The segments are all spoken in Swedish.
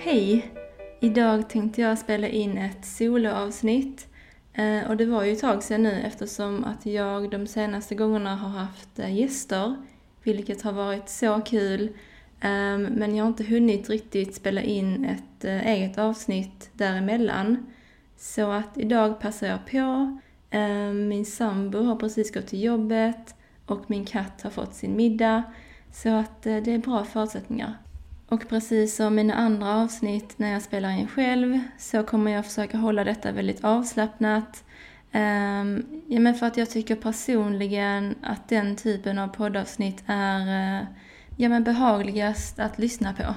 Hej! Idag tänkte jag spela in ett soloavsnitt. Eh, och det var ju ett tag sedan nu eftersom att jag de senaste gångerna har haft eh, gäster, vilket har varit så kul. Ehm, men jag har inte hunnit riktigt spela in ett eh, eget avsnitt däremellan. Så att idag passar jag på. Ehm, min sambo har precis gått till jobbet och min katt har fått sin middag. Så att det är bra förutsättningar. Och precis som mina andra avsnitt när jag spelar in själv så kommer jag försöka hålla detta väldigt avslappnat. Um, ja, men för att jag tycker personligen att den typen av poddavsnitt är uh, ja, men behagligast att lyssna på.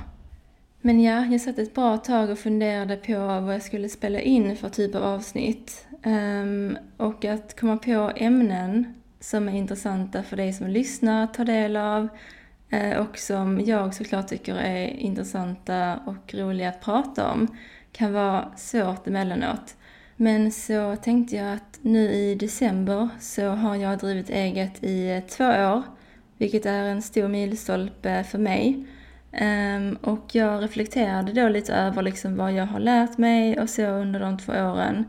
Men ja, jag satt ett bra tag och funderade på vad jag skulle spela in för typ av avsnitt. Um, och att komma på ämnen som är intressanta för dig som lyssnar, att ta del av Eh, och som jag såklart tycker är intressanta och roliga att prata om kan vara svårt emellanåt. Men så tänkte jag att nu i december så har jag drivit eget i eh, två år, vilket är en stor milstolpe för mig. Ehm, och jag reflekterade då lite över liksom vad jag har lärt mig och så under de två åren.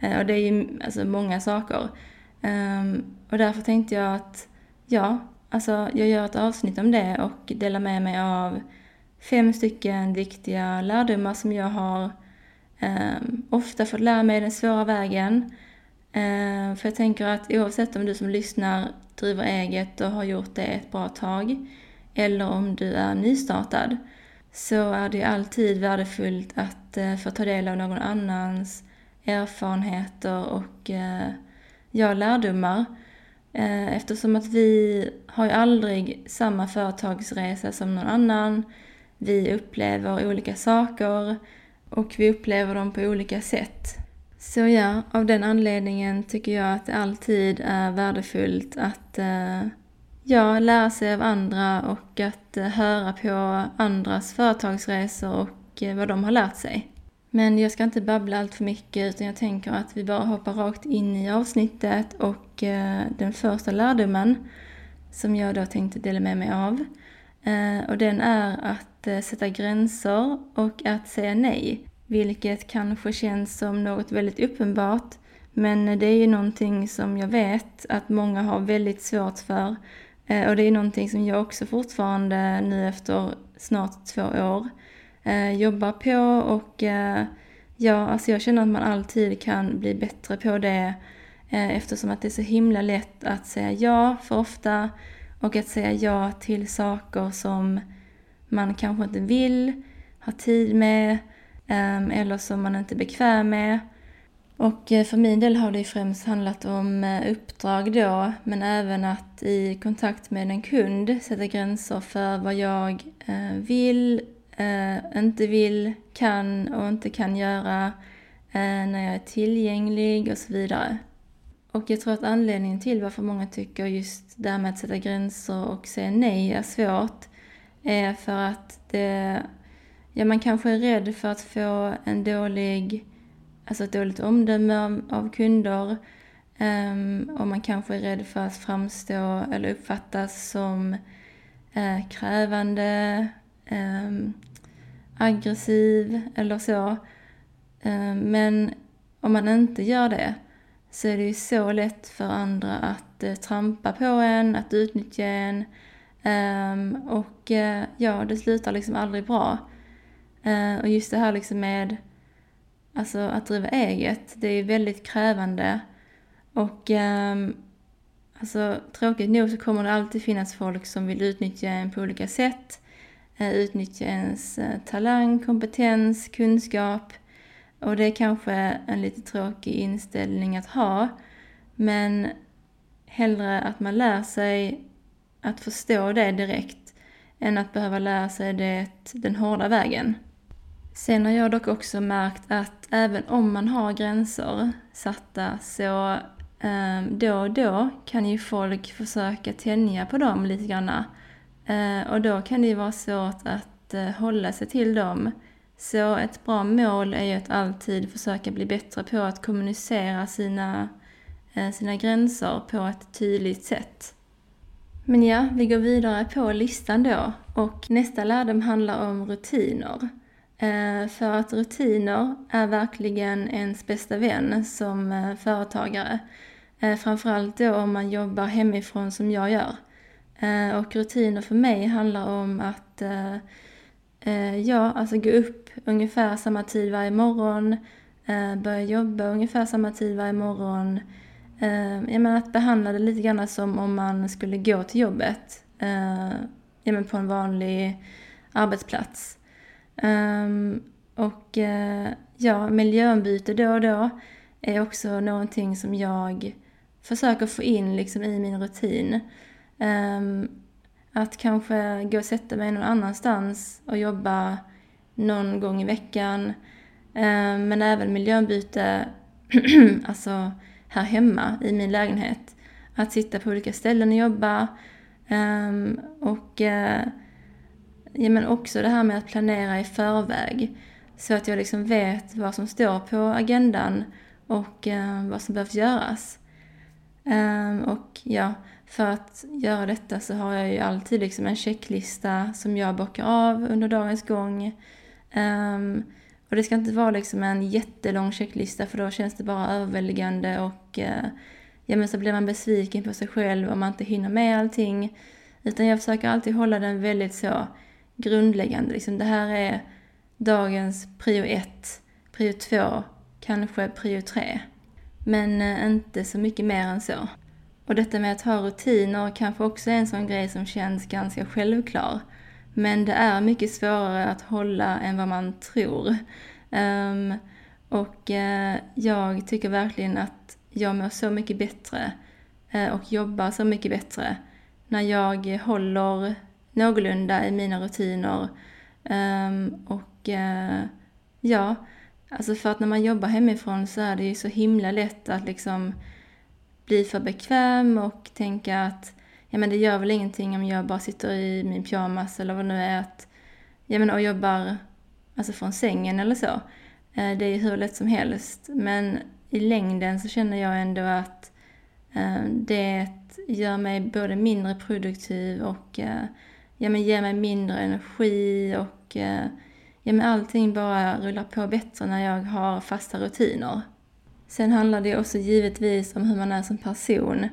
Eh, och det är ju alltså många saker. Ehm, och därför tänkte jag att ja, Alltså, jag gör ett avsnitt om det och delar med mig av fem stycken viktiga lärdomar som jag har eh, ofta fått lära mig den svåra vägen. Eh, för jag tänker att oavsett om du som lyssnar driver eget och har gjort det ett bra tag, eller om du är nystartad, så är det alltid värdefullt att eh, få ta del av någon annans erfarenheter och eh, ja, lärdomar. Eh, eftersom att vi har ju aldrig samma företagsresa som någon annan. Vi upplever olika saker och vi upplever dem på olika sätt. Så ja, av den anledningen tycker jag att det alltid är värdefullt att eh, ja, lära sig av andra och att eh, höra på andras företagsresor och vad de har lärt sig. Men jag ska inte babbla allt för mycket utan jag tänker att vi bara hoppar rakt in i avsnittet och eh, den första lärdomen som jag då tänkte dela med mig av. Eh, och den är att eh, sätta gränser och att säga nej. Vilket kanske känns som något väldigt uppenbart men det är ju någonting som jag vet att många har väldigt svårt för. Och det är någonting som jag också fortfarande nu efter snart två år eh, jobbar på och eh, ja, alltså jag känner att man alltid kan bli bättre på det eh, eftersom att det är så himla lätt att säga ja för ofta och att säga ja till saker som man kanske inte vill ha tid med ehm, eller som man inte är bekväm med. Och eh, för min del har det främst handlat om eh, uppdrag då, men även att i kontakt med en kund sätta gränser för vad jag eh, vill eh, inte vill, kan och inte kan göra eh, när jag är tillgänglig och så vidare. Och jag tror att anledningen till varför många tycker just det här med att sätta gränser och säga nej är svårt är för att det, ja, man kanske är rädd för att få en dålig, alltså ett dåligt omdöme av, kunder um, och man kanske är rädd för att framstå eller uppfattas som uh, krävande, eh, aggressiv eller så. Eh, men om man inte gör det så är det ju så lätt för andra att eh, trampa på en, att utnyttja en. Ehm, och eh, ja, det slutar liksom aldrig bra. Ehm, och just det här liksom med alltså, att driva eget, det är väldigt krävande. Och ehm, alltså, tråkigt nog så kommer det alltid finnas folk som vill utnyttja en på olika sätt. Eh, utnyttja ens eh, talang, kompetens, kunskap. Och det är kanske en lite tråkig inställning att ha. Men hellre att man lär sig att förstå det direkt än att behöva lära sig det den hårda vägen. Sen har jag dock också märkt att även om man har gränser satta så eh, då och då kan ju folk försöka tänja på dem lite grann. Eh, och då kan det ju vara svårt att eh, hålla sig till dem. Så ett bra mål är ju att alltid försöka bli bättre på att kommunicera sina, eh, sina gränser på ett tydligt sätt. Men ja, vi går vidare på listan då. Och nästa lärdom handlar om rutiner. För att rutiner är verkligen ens bästa vän som företagare. Framförallt då om man jobbar hemifrån som jag gör. Eh, och rutiner för mig handlar om att eh, eh, ja, alltså gå upp ungefär samma tid varje morgon, eh, börja jobba ungefär samma tid varje morgon. Eh, jag menar att behandla det lite grann som om man skulle gå till jobbet ja, men på en vanlig arbetsplats. Ehm, och ja, miljöombyte då och då är också någonting som jag försöker få in liksom i min rutin. Um, att kanske gå och sätta mig någon annanstans och jobba någon gång i veckan. Um, men även miljöbyte, alltså här hemma i min lägenhet. Att sitta på olika ställen och jobba. Um, och uh, ja, men också det här med att planera i förväg. Så att jag liksom vet vad som står på agendan och uh, vad som behövs göras. Um, och ja, för att göra detta så har jag ju alltid liksom en checklista som jag bockar av under dagens gång. Um, och det ska inte vara liksom en jättelång checklista för då känns det bara överväldigande och uh, ja, men så blir man besviken på sig själv om man inte hinner med allting. Utan jag försöker alltid hålla den väldigt så grundläggande. Liksom, det här är dagens prio ett, prio två, kanske prio tre. Men uh, inte så mycket mer än så. Och detta med att ha rutiner kanske också är en sån grej som känns ganska självklar. Men det är mycket svårare att hålla än vad man tror. Um, och uh, jag tycker verkligen att jag mår så mycket bättre uh, och jobbar så mycket bättre när jag håller någorlunda i mina rutiner. Um, och uh, ja, Alltså för att när man jobbar hemifrån så är det ju så himla lätt att liksom bli för bekväm och tänka att ja men det gör väl ingenting om jag bara sitter i min pyjamas eller vad det nu är att, ja men och jobbar alltså från sängen eller så. Eh, det är ju hur lätt som helst. Men i längden så känner jag ändå att eh, det gör mig både mindre produktiv och eh, ja, men ger mig mindre energi och ja, men allting bara rullar på bättre när jag har fasta rutiner. Sen handlar det också givetvis om hur man är som person.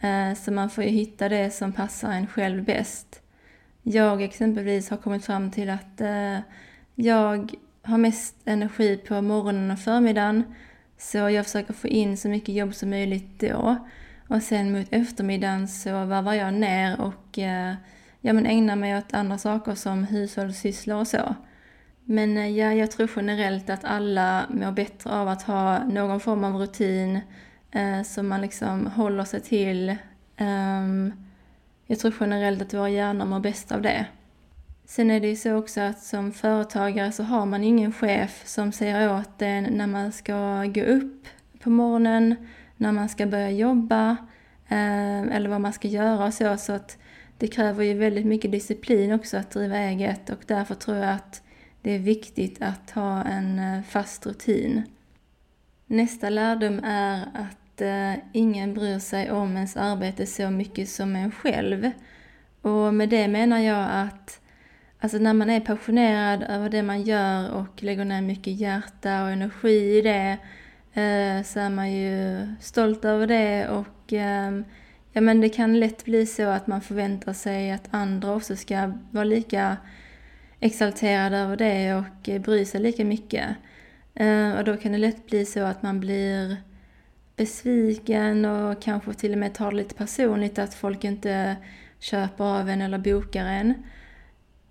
Eh, så man får ju hitta det som passar en själv bäst. Jag exempelvis har kommit fram till att eh, jag har mest energi på morgonen och förmiddagen. Så jag försöker få in så mycket jobb som möjligt då. Och sen mot eftermiddagen så varvar jag ner och eh, ja, men ägnar mig åt andra saker som hushållssysslor och så. Men eh, ja, jag tror generellt att alla mår bättre av att ha någon form av rutin eh, som man liksom håller sig till. Um, jag tror generellt att våra hjärnor mår bäst av det. Sen är det ju så också att som företagare så har man ingen chef som säger åt en när man ska gå upp på morgonen, när man ska börja jobba eh, eller vad man ska göra och så. Så att det kräver ju väldigt mycket disciplin också att driva eget och därför tror jag att det är viktigt att ha en eh, fast rutin. Nästa lärdom är att eh, ingen bryr sig om ens arbete så mycket som en själv. Och med det menar jag att alltså när man är passionerad över det man gör och lägger ner mycket hjärta och energi i det eh, så är man ju stolt över det och ehm, ja men det kan lätt bli så att man förväntar sig att andra också ska vara lika exalterad över det och eh, bryr sig lika mycket. Eh, och då kan det lätt bli så att man blir besviken och kanske till och med tar det lite personligt att folk inte köper av en eller bokar en.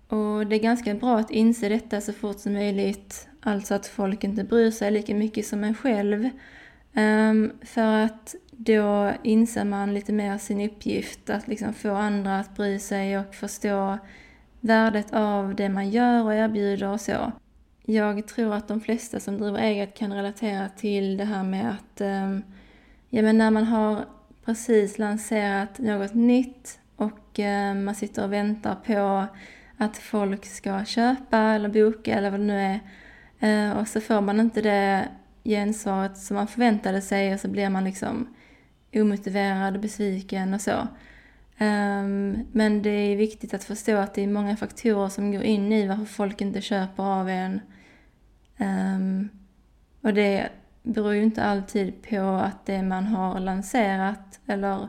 Och det är ganska bra att inse detta så fort som möjligt, alltså att folk inte bryr sig lika mycket som en själv. Ehm, för att då inser man lite mer sin uppgift, att liksom få andra att bry sig och förstå värdet av det man gör och erbjuder och så. Jag tror att de flesta som driver eget kan relatera till det här med att ehm, ja, men när man har precis lanserat något nytt och ehm, man sitter och väntar på att folk ska köpa eller boka eller vad det nu är eh, och så får man inte det gensvaret som man förväntade sig och så blir man liksom omotiverad och besviken och så. Um, men det är viktigt att förstå att det är många faktorer som går in i varför folk inte köper av en. Um, och det beror ju inte alltid på att det man har lanserat eller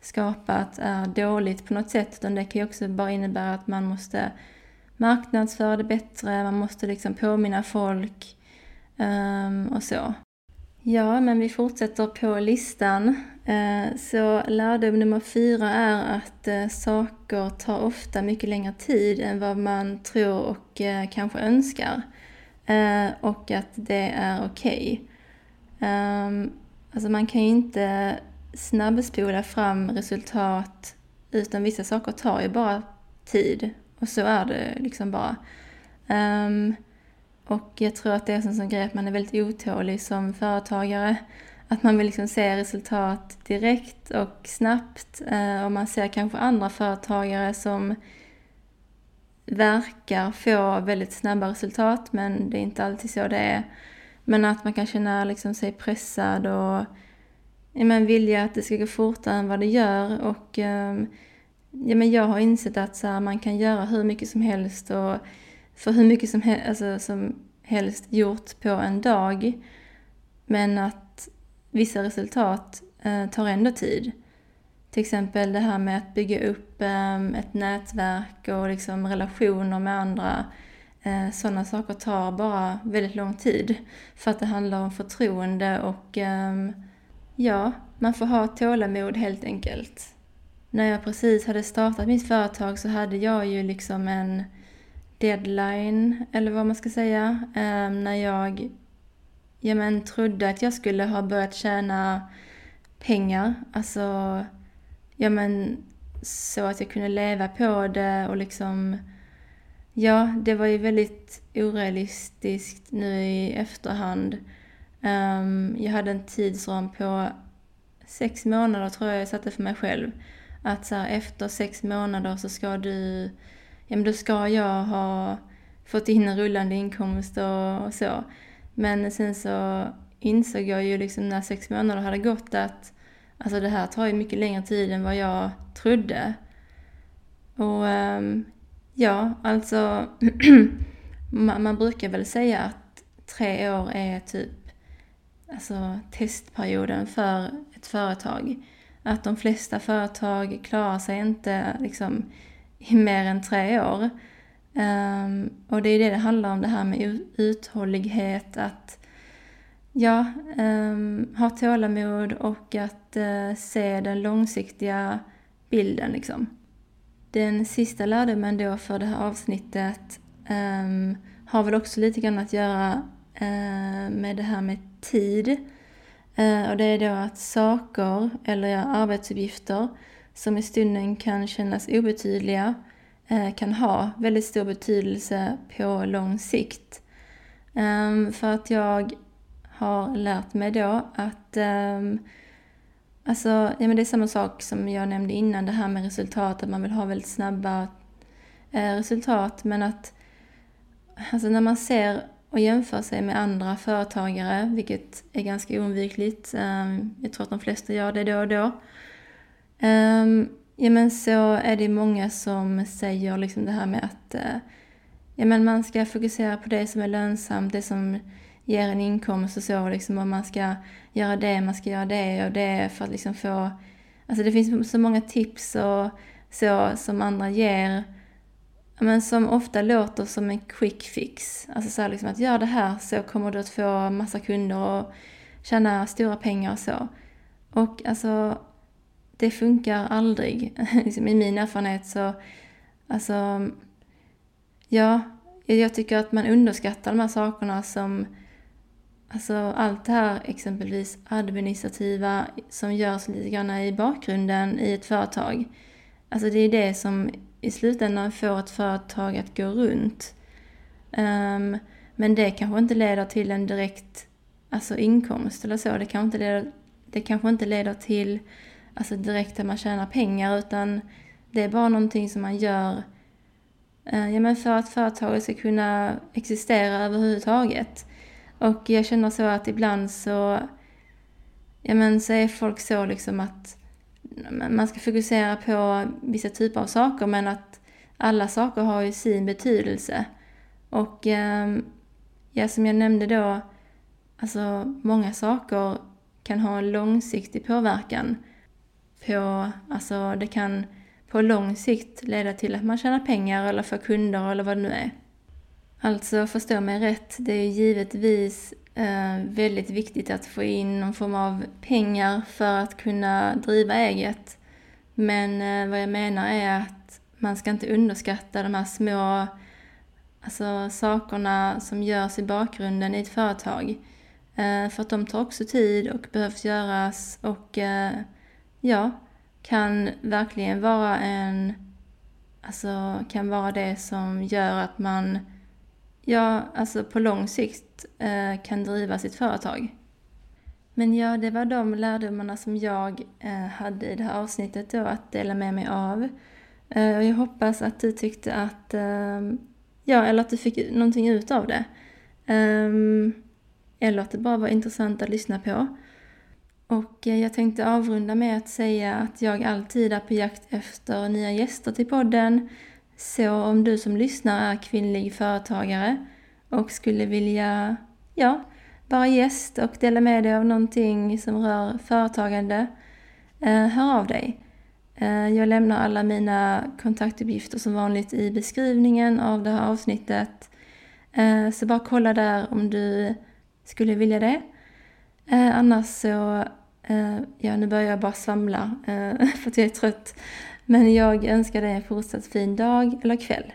skapat är dåligt på något sätt, utan det kan ju också bara innebära att man måste marknadsföra det bättre, man måste liksom påminna folk um, och så. Ja, men vi fortsätter på listan. Eh, så lärdom nummer fyra är att eh, saker tar ofta mycket längre tid än vad man tror och eh, kanske önskar. Och att det är okej. Okay. Alltså man kan ju inte snabbspola fram resultat utan vissa saker tar ju bara tid. Och så är det liksom bara. Um, och jag tror att det är en sån grej att man är väldigt otålig som företagare. Att man vill liksom se resultat direkt och snabbt. Eh, och man ser kanske andra företagare som verkar få väldigt snabba resultat men det är inte alltid så det är. Men att man kan känna liksom sig pressad och ja, men vilja att det ska gå fortare än vad det gör. Och ehm, ja, men jag har insett att så här, man kan göra hur mycket som helst och för hur mycket som, hel alltså, som helst gjort på en dag. Men att vissa resultat eh, tar ändå tid. Till exempel det här med att bygga upp eh, ett nätverk och liksom relationer med andra. Eh, sådana saker tar bara väldigt lång tid. För att det handlar om förtroende och ehm, ja, man får ha tålamod helt enkelt när jag precis hade startat mitt företag så hade jag ju liksom en deadline, eller vad man ska säga, um, när jag ja, men, trodde att jag skulle ha börjat tjäna pengar. Alltså, ja men så att jag kunde leva på det och liksom Ja, det var ju väldigt orealistiskt nu i efterhand. Um, jag hade en tidsram på sex månader tror jag jag satte för mig själv att så här, efter sex månader så ska du, ja men då ska jag ha fått in en rullande inkomst och, och så. Men sen så insåg jag ju liksom när sex månader hade gått att alltså det här tar ju mycket längre tid än vad jag trodde. Och ehm, ja, alltså man, man, brukar väl säga att tre år är typ alltså testperioden för ett företag att de flesta företag klarar sig inte liksom, i mer än tre år. Um, och det är det det handlar om, det här med uthållighet, att ja, um, ha tålamod och att uh, se den långsiktiga bilden. Liksom. Den sista lärdomen då för det här avsnittet um, har väl också lite grann att göra uh, med det här med tid. Uh, och det är då att saker eller arbetsuppgifter som i stunden kan kännas obetydliga eh, kan ha väldigt stor betydelse på lång sikt. Ehm, för att jag har lärt mig då att ehm, Alltså, ja men det är samma sak som jag nämnde innan, det här med resultat, att man vill ha väldigt snabba eh, resultat. Men att alltså när man ser och jämför sig med andra företagare, vilket är ganska oundvikligt. Ehm, jag tror att de flesta gör det då och då. Um, ja, men så är det många som säger liksom det här med att uh, ja, men man ska fokusera på det som är lönsamt, det som ger en inkomst och så. Liksom, och man ska göra det, man ska göra det och det för att liksom få... Alltså det finns så många tips och så som andra ger men som ofta låter som en quick fix. Alltså så liksom att gör det här så kommer du att få massa kunder och tjäna stora pengar och så. Och alltså, det funkar aldrig. Liksom, I min erfarenhet så, alltså, ja, jag tycker att man underskattar de här sakerna som Alltså allt det här exempelvis administrativa som görs lite grann i bakgrunden i ett företag. Alltså det är det som i slutändan får ett företag att gå runt. Um, men det kanske inte leder till en direkt alltså inkomst eller så. Det kanske inte leder, det kanske inte leder till alltså direkt att man tjänar pengar utan det är bara någonting som man gör eh, ja, men för att företaget ska kunna existera överhuvudtaget. Och jag känner så att ibland så, ja men så är folk så liksom att man ska fokusera på vissa typer av saker men att alla saker har ju sin betydelse. Och ehm, ja, som jag nämnde då, alltså många saker kan ha en långsiktig påverkan på, alltså det kan på lång sikt leda till att man tjänar pengar eller får kunder eller vad det nu är. Alltså förstå mig rätt, det är givetvis eh, väldigt viktigt att få in någon form av pengar för att kunna driva eget. Men eh, vad jag menar är att man ska inte underskatta de här små alltså, sakerna som görs i bakgrunden i ett företag. Eh, för att de tar också tid och behövs göras och eh, ja, kan verkligen vara en, alltså kan vara det som gör att man ja, alltså på lång sikt eh, kan driva sitt företag. Men ja, det var de lärdomarna som jag eh, hade i det här avsnittet då att dela med mig av. Eh, och jag hoppas att du tyckte att, eh, ja, eller att du fick någonting ut av det. Ehm, eller att det bara var intressant att lyssna på. Och eh, jag tänkte avrunda med att säga att jag alltid är på jakt efter nya gäster till podden. Så om du som lyssnar är kvinnlig företagare och skulle vilja, ja, vara gäst och dela med dig av någonting som rör företagande, eh, hör av dig. Eh, jag lämnar alla mina kontaktuppgifter som vanligt i beskrivningen av det här avsnittet. Så bara kolla där om du skulle vilja det. Eh, annars så, eh, ja nu börjar jag bara svamla eh, för att jag är trött. Men jag önskar dig en fortsatt fin dag eller kväll.